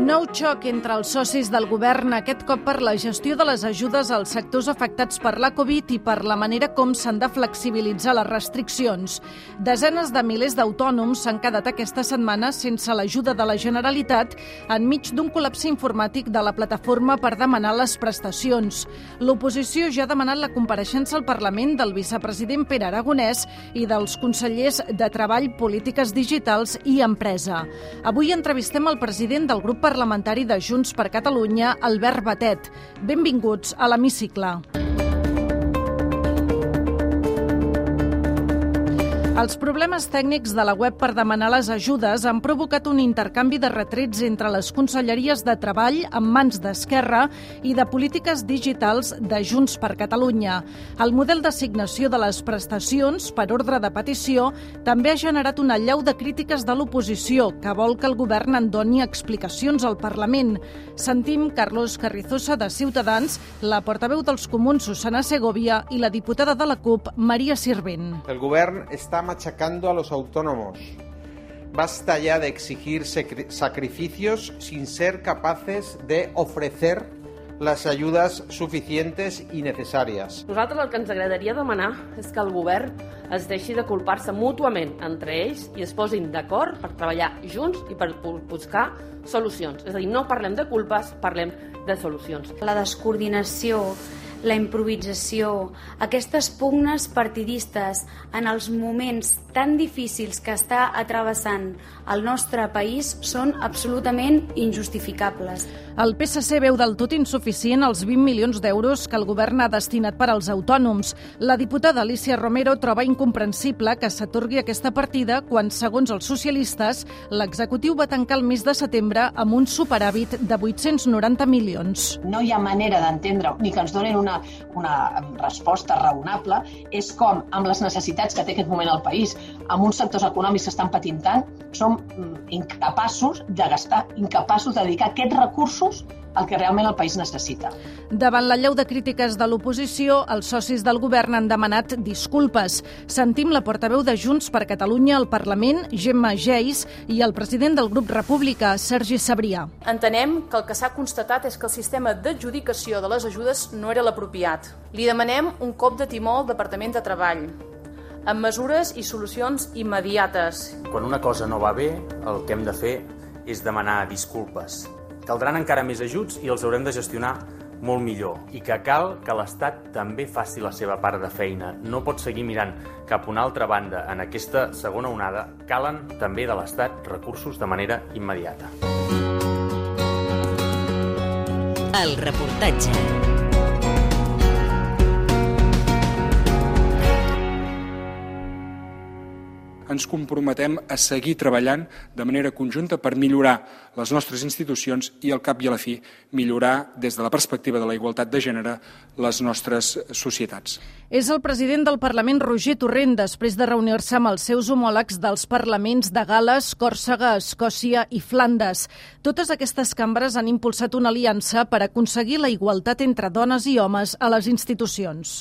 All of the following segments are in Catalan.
Nou xoc entre els socis del govern, aquest cop per la gestió de les ajudes als sectors afectats per la Covid i per la manera com s'han de flexibilitzar les restriccions. Desenes de milers d'autònoms s'han quedat aquesta setmana sense l'ajuda de la Generalitat enmig d'un col·lapse informàtic de la plataforma per demanar les prestacions. L'oposició ja ha demanat la compareixença al Parlament del vicepresident Pere Aragonès i dels consellers de Treball, Polítiques Digitals i Empresa. Avui entrevistem el president del grup parlamentari de Junts per Catalunya, Albert Batet. Benvinguts a l'Hemicicle. Els problemes tècnics de la web per demanar les ajudes han provocat un intercanvi de retrets entre les conselleries de Treball en mans d'Esquerra i de Polítiques Digitals de Junts per Catalunya. El model d'assignació de les prestacions per ordre de petició també ha generat una llau de crítiques de l'oposició que vol que el govern en doni explicacions al Parlament. Sentim Carlos Carrizosa de Ciutadans, la portaveu dels comuns Susana Segovia i la diputada de la CUP Maria Sirvent. El govern està machacando a los autónomos. Basta ya de exigir sacrificios sin ser capaces de ofrecer les ajudes suficientes i necessàries. Nosaltres el que ens agradaria demanar és que el govern es deixi de culpar-se mútuament entre ells i es posin d'acord per treballar junts i per buscar solucions. És a dir, no parlem de culpes, parlem de solucions. La descoordinació la improvisació, aquestes pugnes partidistes en els moments tan difícils que està atrevessant el nostre país són absolutament injustificables. El PSC veu del tot insuficient els 20 milions d'euros que el govern ha destinat per als autònoms. La diputada Alicia Romero troba incomprensible que s'atorgui aquesta partida quan, segons els socialistes, l'executiu va tancar el mes de setembre amb un superàvit de 890 milions. No hi ha manera d'entendre ni que ens donen una una, una resposta raonable és com, amb les necessitats que té aquest moment el país, amb uns sectors econòmics que estan patint tant, som mm, incapaços de gastar, incapaços de dedicar aquests recursos el que realment el país necessita. Davant la lleu de crítiques de l'oposició, els socis del govern han demanat disculpes. Sentim la portaveu de Junts per Catalunya al Parlament, Gemma Geis, i el president del grup República, Sergi Sabrià. Entenem que el que s'ha constatat és que el sistema d'adjudicació de les ajudes no era l'apropiat. Li demanem un cop de timó al Departament de Treball, amb mesures i solucions immediates. Quan una cosa no va bé, el que hem de fer és demanar disculpes. Caldran encara més ajuts i els haurem de gestionar molt millor i que cal que l'Estat també faci la seva part de feina. No pot seguir mirant cap a una altra banda. En aquesta segona onada calen també de l'Estat recursos de manera immediata. El reportatge. Ens comprometem a seguir treballant de manera conjunta per millorar les nostres institucions i, al cap i a la fi, millorar des de la perspectiva de la igualtat de gènere les nostres societats. És el president del Parlament, Roger Torrent, després de reunir-se amb els seus homòlegs dels parlaments de Gales, Còrsega, Escòcia i Flandes. Totes aquestes cambres han impulsat una aliança per aconseguir la igualtat entre dones i homes a les institucions.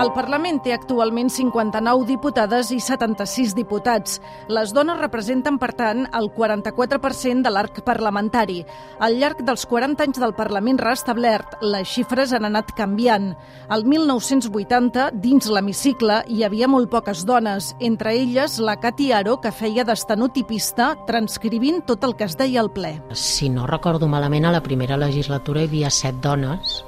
El Parlament té actualment 59 diputades i 76 diputats. Les dones representen, per tant, el 44% de l'arc parlamentari. Al llarg dels 40 anys del Parlament restablert, les xifres han anat canviant. Al 1980, dins l'hemicicle, hi havia molt poques dones, entre elles la Cati Aro, que feia d'estenotipista, transcrivint tot el que es deia al ple. Si no recordo malament, a la primera legislatura hi havia set dones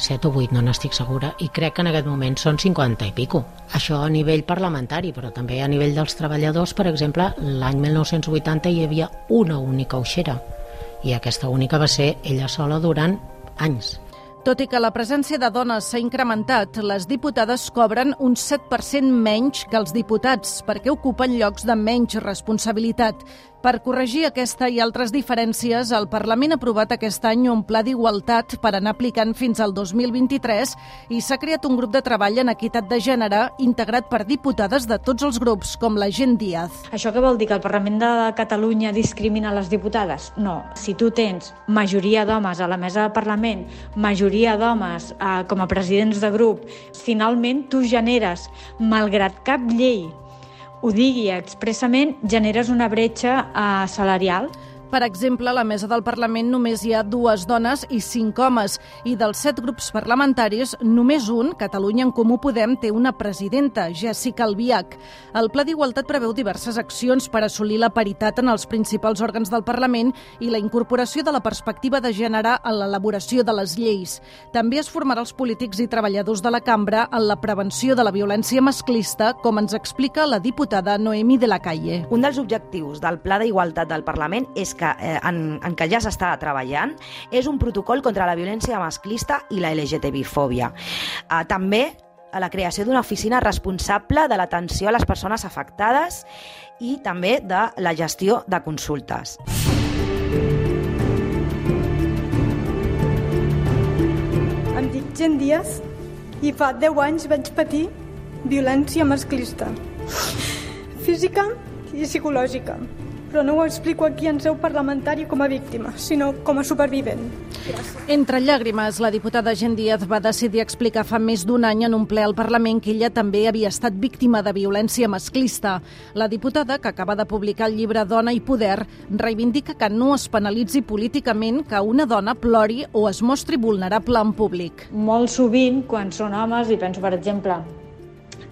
7 o 8, no n'estic segura, i crec que en aquest moment són 50 i pico. Això a nivell parlamentari, però també a nivell dels treballadors, per exemple, l'any 1980 hi havia una única uixera, i aquesta única va ser ella sola durant anys. Tot i que la presència de dones s'ha incrementat, les diputades cobren un 7% menys que els diputats perquè ocupen llocs de menys responsabilitat. Per corregir aquesta i altres diferències, el Parlament ha aprovat aquest any un pla d'igualtat per anar aplicant fins al 2023 i s'ha creat un grup de treball en equitat de gènere integrat per diputades de tots els grups, com la Gent Díaz. Això què vol dir? Que el Parlament de Catalunya discrimina les diputades? No. Si tu tens majoria d'homes a la mesa del Parlament, majoria d'homes eh, com a presidents de grup, finalment tu generes, malgrat cap llei ho digui expressament, generes una bretxa eh, salarial per exemple, a la mesa del Parlament només hi ha dues dones i cinc homes, i dels set grups parlamentaris, només un, Catalunya en Comú Podem, té una presidenta, Jessica Albiach. El Pla d'Igualtat preveu diverses accions per assolir la paritat en els principals òrgans del Parlament i la incorporació de la perspectiva de gènere en l'elaboració de les lleis. També es formarà els polítics i treballadors de la cambra en la prevenció de la violència masclista, com ens explica la diputada Noemi de la Calle. Un dels objectius del Pla d'Igualtat del Parlament és que, eh, en, en què ja s'està treballant és un protocol contra la violència masclista i la LGTBI-fòbia. Eh, també a la creació d'una oficina responsable de l'atenció a les persones afectades i també de la gestió de consultes. Em dic Gent Díaz i fa 10 anys vaig patir violència masclista, física i psicològica però no ho explico aquí en seu parlamentari com a víctima, sinó com a supervivent. Gràcies. Entre llàgrimes, la diputada Gent Díaz va decidir explicar fa més d'un any en un ple al Parlament que ella també havia estat víctima de violència masclista. La diputada, que acaba de publicar el llibre Dona i Poder, reivindica que no es penalitzi políticament que una dona plori o es mostri vulnerable en públic. Molt sovint, quan són homes, i penso, per exemple,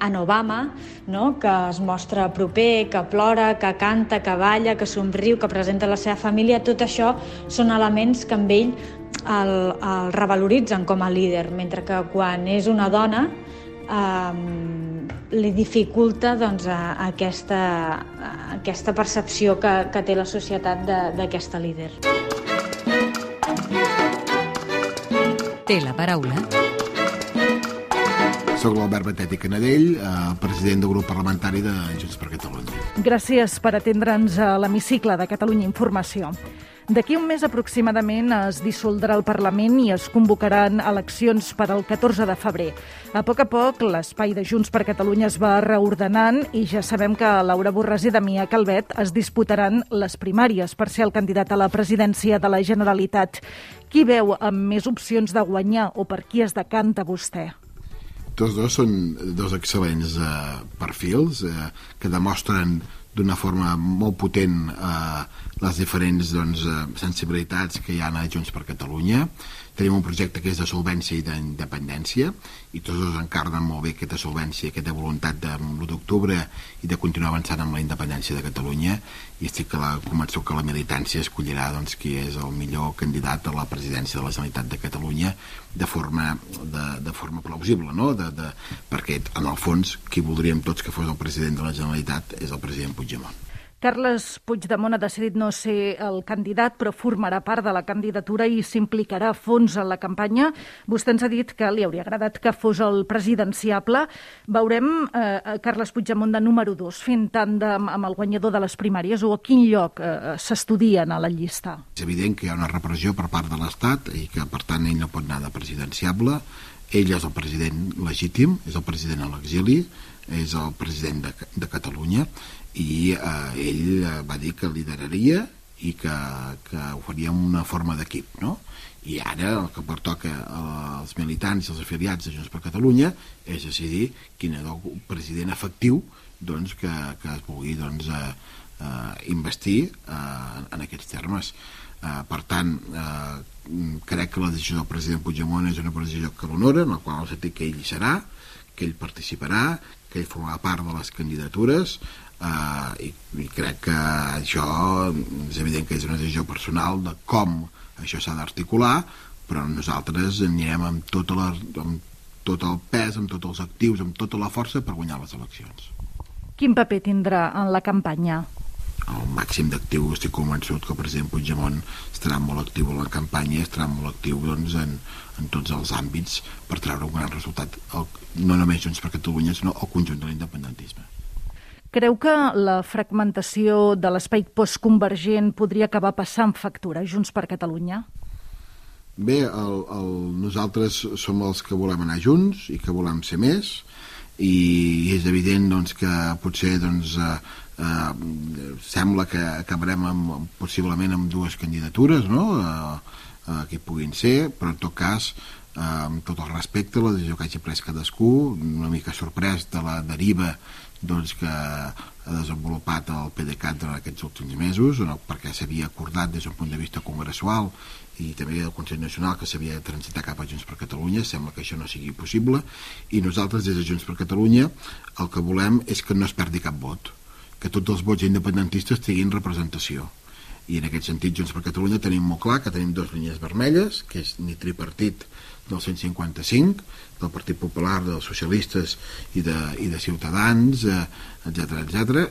en Obama, no? que es mostra proper, que plora, que canta, que balla, que somriu, que presenta la seva família, tot això són elements que amb ell el, el revaloritzen com a líder, mentre que quan és una dona eh, li dificulta doncs, a, a aquesta, a aquesta percepció que, que té la societat d'aquesta líder. Té la paraula soc l'Albert Batet i Canadell, eh, president del grup parlamentari de Junts per Catalunya. Gràcies per atendre'ns a l'hemicicle de Catalunya Informació. D'aquí un mes aproximadament es dissoldrà el Parlament i es convocaran eleccions per al 14 de febrer. A poc a poc, l'espai de Junts per Catalunya es va reordenant i ja sabem que Laura Borràs i Damià Calvet es disputaran les primàries per ser el candidat a la presidència de la Generalitat. Qui veu amb més opcions de guanyar o per qui es decanta vostè? Tots dos són dos excel·lents eh, perfils eh, que demostren d'una forma molt potent eh, les diferents doncs, eh, sensibilitats que hi ha a Junts per Catalunya. Tenim un projecte que és de solvència i d'independència i tots dos encarnen molt bé aquesta solvència, aquesta voluntat de l'1 d'octubre i de continuar avançant amb la independència de Catalunya. I estic que la, convençut que la militància escollirà doncs, qui és el millor candidat a la presidència de la Generalitat de Catalunya de forma, de, de forma plausible no? de, de, perquè en el fons qui voldríem tots que fos el president de la Generalitat és el president Puigdemont Carles Puigdemont ha decidit no ser el candidat, però formarà part de la candidatura i s'implicarà a fons en la campanya. Vostè ens ha dit que li hauria agradat que fos el presidenciable. Veurem eh, Carles Puigdemont de número 2 fent tàndem amb el guanyador de les primàries o a quin lloc eh, s'estudien a la llista? És evident que hi ha una repressió per part de l'Estat i que, per tant, ell no pot anar de presidenciable. Ell és el president legítim, és el president a l'exili, és el president de, de Catalunya i eh, ell eh, va dir que lideraria i que, que ho faria una forma d'equip, no? I ara el que pertoca als militants i als afiliats de Junts per Catalunya és decidir quin és el president efectiu doncs, que, que es pugui doncs, eh, eh, investir eh, en aquests termes. Eh, per tant, eh, crec que la decisió del president Puigdemont és una decisió que l'honora, en la qual el sentit que ell serà, que ell participarà, que ell formarà part de les candidatures, Uh, i, i crec que això és evident que és una decisió personal de com això s'ha d'articular però nosaltres anirem amb, tota la, amb tot el pes, amb tots els actius, amb tota la força per guanyar les eleccions. Quin paper tindrà en la campanya? El màxim d'actiu, estic convençut que el president Puigdemont estarà molt actiu en la campanya, estarà molt actiu doncs, en, en tots els àmbits per treure un gran resultat, el, no només Junts per Catalunya, sinó el conjunt de l'independentisme. Creu que la fragmentació de l'espai postconvergent podria acabar passant factura Junts per Catalunya? Bé, el, el, nosaltres som els que volem anar junts i que volem ser més i és evident doncs, que potser doncs, eh, eh, sembla que acabarem amb, possiblement amb dues candidatures no? eh, eh, que puguin ser, però en tot cas eh, amb tot el respecte la decisió que hagi pres cadascú una mica sorprès de la deriva doncs, que ha desenvolupat el PDeCAT durant aquests últims mesos, no? perquè s'havia acordat des d'un punt de vista congressual i també el Consell Nacional que s'havia de transitar cap a Junts per Catalunya, sembla que això no sigui possible, i nosaltres des de Junts per Catalunya el que volem és que no es perdi cap vot, que tots els vots independentistes tinguin representació. I en aquest sentit, Junts per Catalunya tenim molt clar que tenim dues línies vermelles, que és ni tripartit del 155, del Partit Popular, dels socialistes i de, i de Ciutadans, etc eh, etc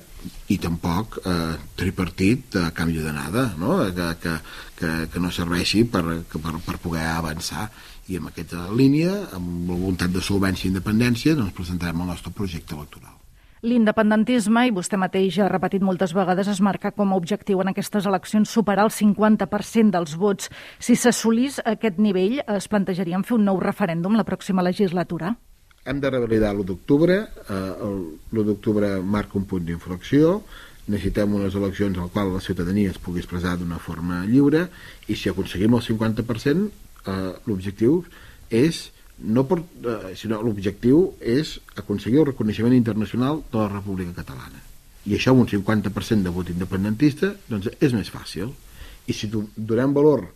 i tampoc eh, tripartit a canvi de nada, no? que, que, que, que no serveixi per, per, per poder avançar i amb aquesta línia, amb la voluntat de solvència i independència, doncs presentarem el nostre projecte electoral. L'independentisme, i vostè mateix ha repetit moltes vegades, es marca com a objectiu en aquestes eleccions superar el 50% dels vots. Si s'assolís aquest nivell, es plantejarien fer un nou referèndum la pròxima legislatura? Hem de revalidar l'1 d'octubre. Eh, l'1 d'octubre marca un punt d'inflexió. Necessitem unes eleccions en qual la ciutadania es pugui expressar d'una forma lliure i si aconseguim el 50%, eh, l'objectiu és no per, eh, sinó l'objectiu és aconseguir el reconeixement internacional de la República Catalana. I això amb un 50% de vot independentista doncs és més fàcil. I si donem valor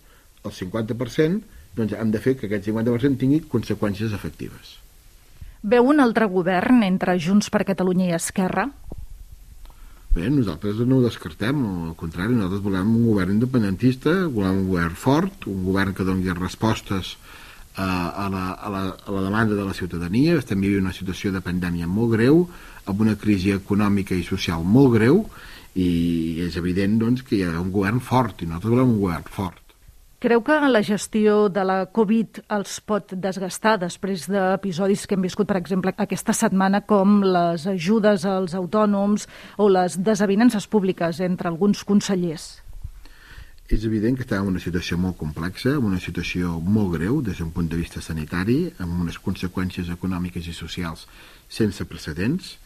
al 50%, doncs hem de fer que aquest 50% tingui conseqüències efectives. Veu un altre govern entre Junts per Catalunya i Esquerra? Bé, nosaltres no ho descartem, al contrari, nosaltres volem un govern independentista, volem un govern fort, un govern que doni respostes a, la, a, la, a la demanda de la ciutadania. Estem vivint una situació de pandèmia molt greu, amb una crisi econòmica i social molt greu, i és evident doncs, que hi ha un govern fort, i nosaltres volem un govern fort. Creu que la gestió de la Covid els pot desgastar després d'episodis que hem viscut, per exemple, aquesta setmana, com les ajudes als autònoms o les desavinences públiques entre alguns consellers? És evident que estàvem en una situació molt complexa, en una situació molt greu des d'un punt de vista sanitari, amb unes conseqüències econòmiques i socials sense precedents,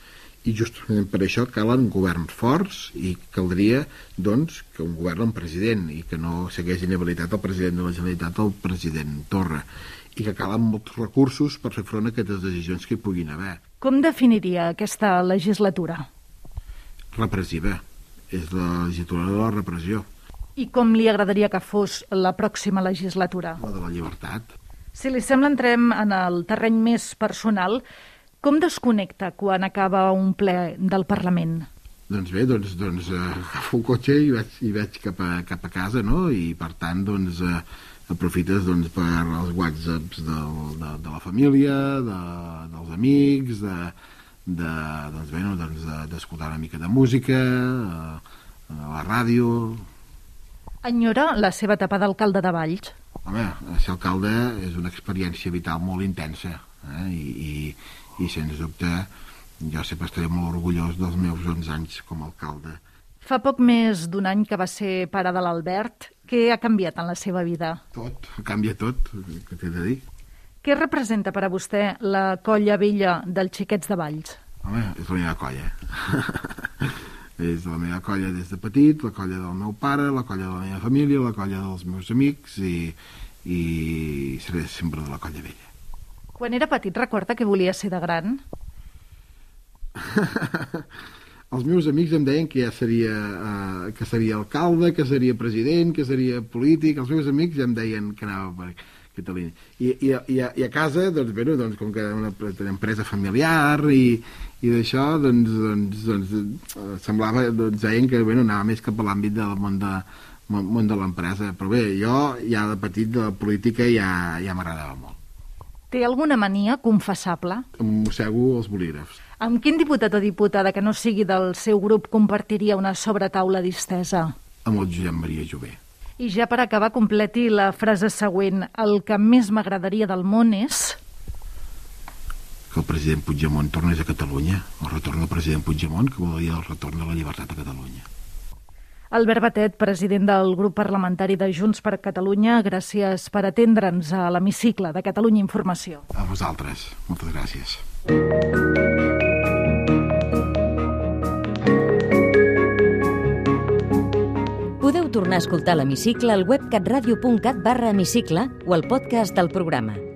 i justament per això calen governs forts i caldria doncs, que un govern amb president i que no segueix inhabilitat el president de la Generalitat el president Torra i que calen molts recursos per fer front a aquestes decisions que hi puguin haver. Com definiria aquesta legislatura? Repressiva. És la legislatura de la repressió i com li agradaria que fos la pròxima legislatura? La de la llibertat. Si li sembla, entrem en el terreny més personal. Com desconnecta quan acaba un ple del Parlament? Doncs bé, doncs, doncs eh, agafo el cotxe i vaig, i vaig cap, a, cap a casa, no? I per tant, doncs, eh, aprofites doncs, per els whatsapps del, de, de la família, de, dels amics, de, de, doncs, bé, no, doncs, d'escoltar una mica de música, eh, a la ràdio, Enyora la seva etapa d'alcalde de Valls? Home, ser alcalde és una experiència vital molt intensa eh? I, i, i sens dubte jo sempre estaré molt orgullós dels meus 11 anys com a alcalde. Fa poc més d'un any que va ser pare de l'Albert. Què ha canviat en la seva vida? Tot, canvia tot, què t'he de dir. Què representa per a vostè la colla vella dels xiquets de Valls? Home, és la meva colla. és la meva colla des de petit, la colla del meu pare, la colla de la meva família, la colla dels meus amics i, i seré sempre de la colla vella. Quan era petit recorda que volia ser de gran? Els meus amics em deien que ja seria, uh, que seria alcalde, que seria president, que seria polític. Els meus amics ja em deien que anava per Catalunya. I, i, i, a, i a casa, doncs, bé, doncs, com que era una, una empresa familiar i, i d'això, doncs, doncs, doncs, semblava, doncs, deien que bé, anava més cap a l'àmbit del món de, món de l'empresa. Però bé, jo ja de petit de la política ja, ja m'agradava molt. Té alguna mania confessable? Em mossego els bolígrafs. Amb quin diputat o diputada que no sigui del seu grup compartiria una sobretaula distesa? Amb el Josep Maria Jové. I ja per acabar, completi la frase següent. El que més m'agradaria del món és... que el president Puigdemont tornés a Catalunya, el retorn del president Puigdemont, que volia el retorn de la llibertat a Catalunya. Albert Batet, president del grup parlamentari de Junts per Catalunya, gràcies per atendre'ns a l'hemicicle de Catalunya Informació. A vosaltres. Moltes gràcies. Podeu tornar a escoltar l'hemicicle al web catradio.cat barra hemicicle o al podcast del programa